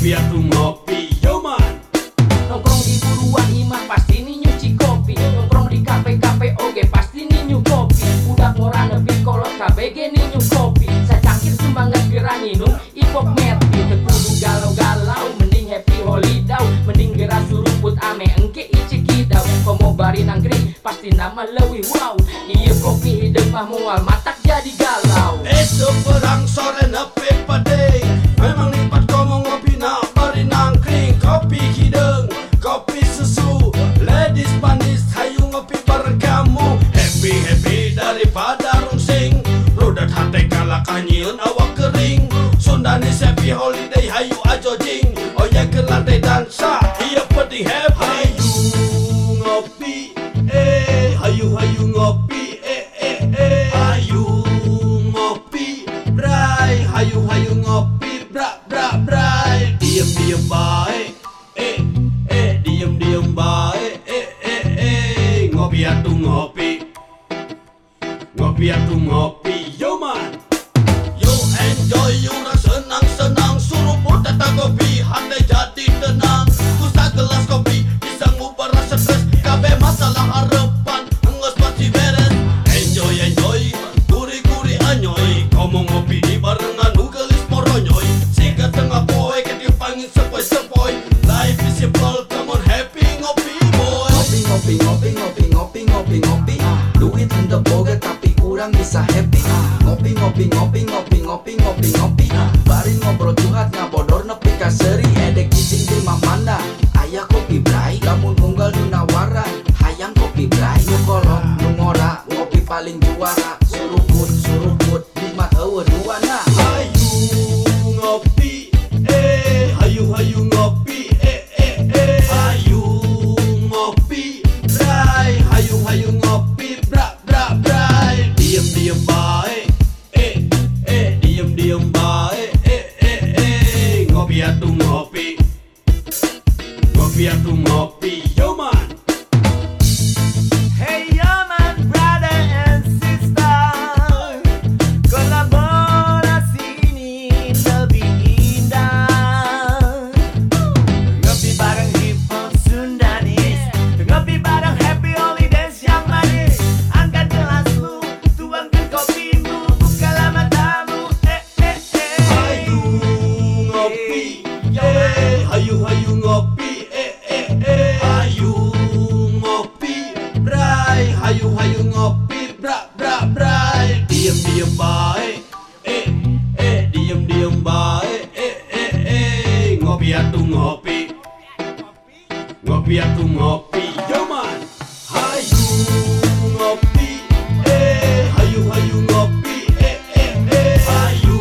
ngopi atu ngopi, yo man. Nongkrong di buruan imah pasti nih nyuci kopi. Nongkrong di kafe-kafe oge pasti nih nyu kopi. Udah ngora nepi kolot KBG nih nyu kopi. Saya cangkir sumbangan gerah nginum ipok merti Tekudu galau-galau mending happy holiday. Mending gerah suruput ame engke ici kidau. Komo bari pasti nama lewi wow. Iya kopi hidup mah mual matak jadi galau. Esok perang sore nepe Sundanis happy holiday hayu ajo jing Oh ya ke lantai dansa Iya penting happy. Hayu ngopi eh Hayu hayu ngopi eh eh eh. Hayu ngopi bray Hayu hayu ngopi bra bra bray Diem diem baik eh eh Diem diem baik eh eh eh. Ngopi atu ngopi Ngopi atu ngopi kopi, hati jadi tenang. Kusa gelas kopi, bisa ngubah rasa stres. Kabe masalah harapan, enggak pasti beres. Enjoy, enjoy, guri-guri anyoy. Komo ngopi di barengan, nugelis moronyoy Singkat tengah poe, ketipangin sepoi-sepoi. Life is simple, come on happy ngopi boy. Ngopi ngopi ngopi ngopi ngopi ngopi ngopi. Duit ente boga tapi kurang bisa happy. Ngopi ngopi ngopi ngopi ngopi ngopi ngopi. Bari ngobrol curhat ngabodor seri Edek cicing di mana Ayah kopi bray Lamun unggal di nawaran Hayang kopi bray Nu kolot nu ngora Ngopi paling juara Suruput suruput Lima ewe duana Hayu ngopi, eh hayu hayu ngopi, eh eh eh. Hayu ngopi, bray hayu hayu ngopi, bra bra bray diem diem baik, eh eh. Diem diem baik, ngopi atu ngopi, ngopi atu ngopi, yo man, hayu ngopi, eh hayu hayu ngopi, eh eh eh. Hayu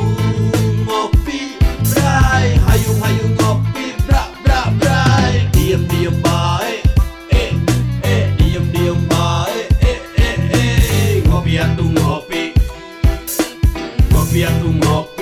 ngopi, bray hayu hayu ngopi, bra bra bray diem diem baik, eh eh diem diem baik, eh eh eh. Ngopi atu ngopi, ngopi atu ngopi,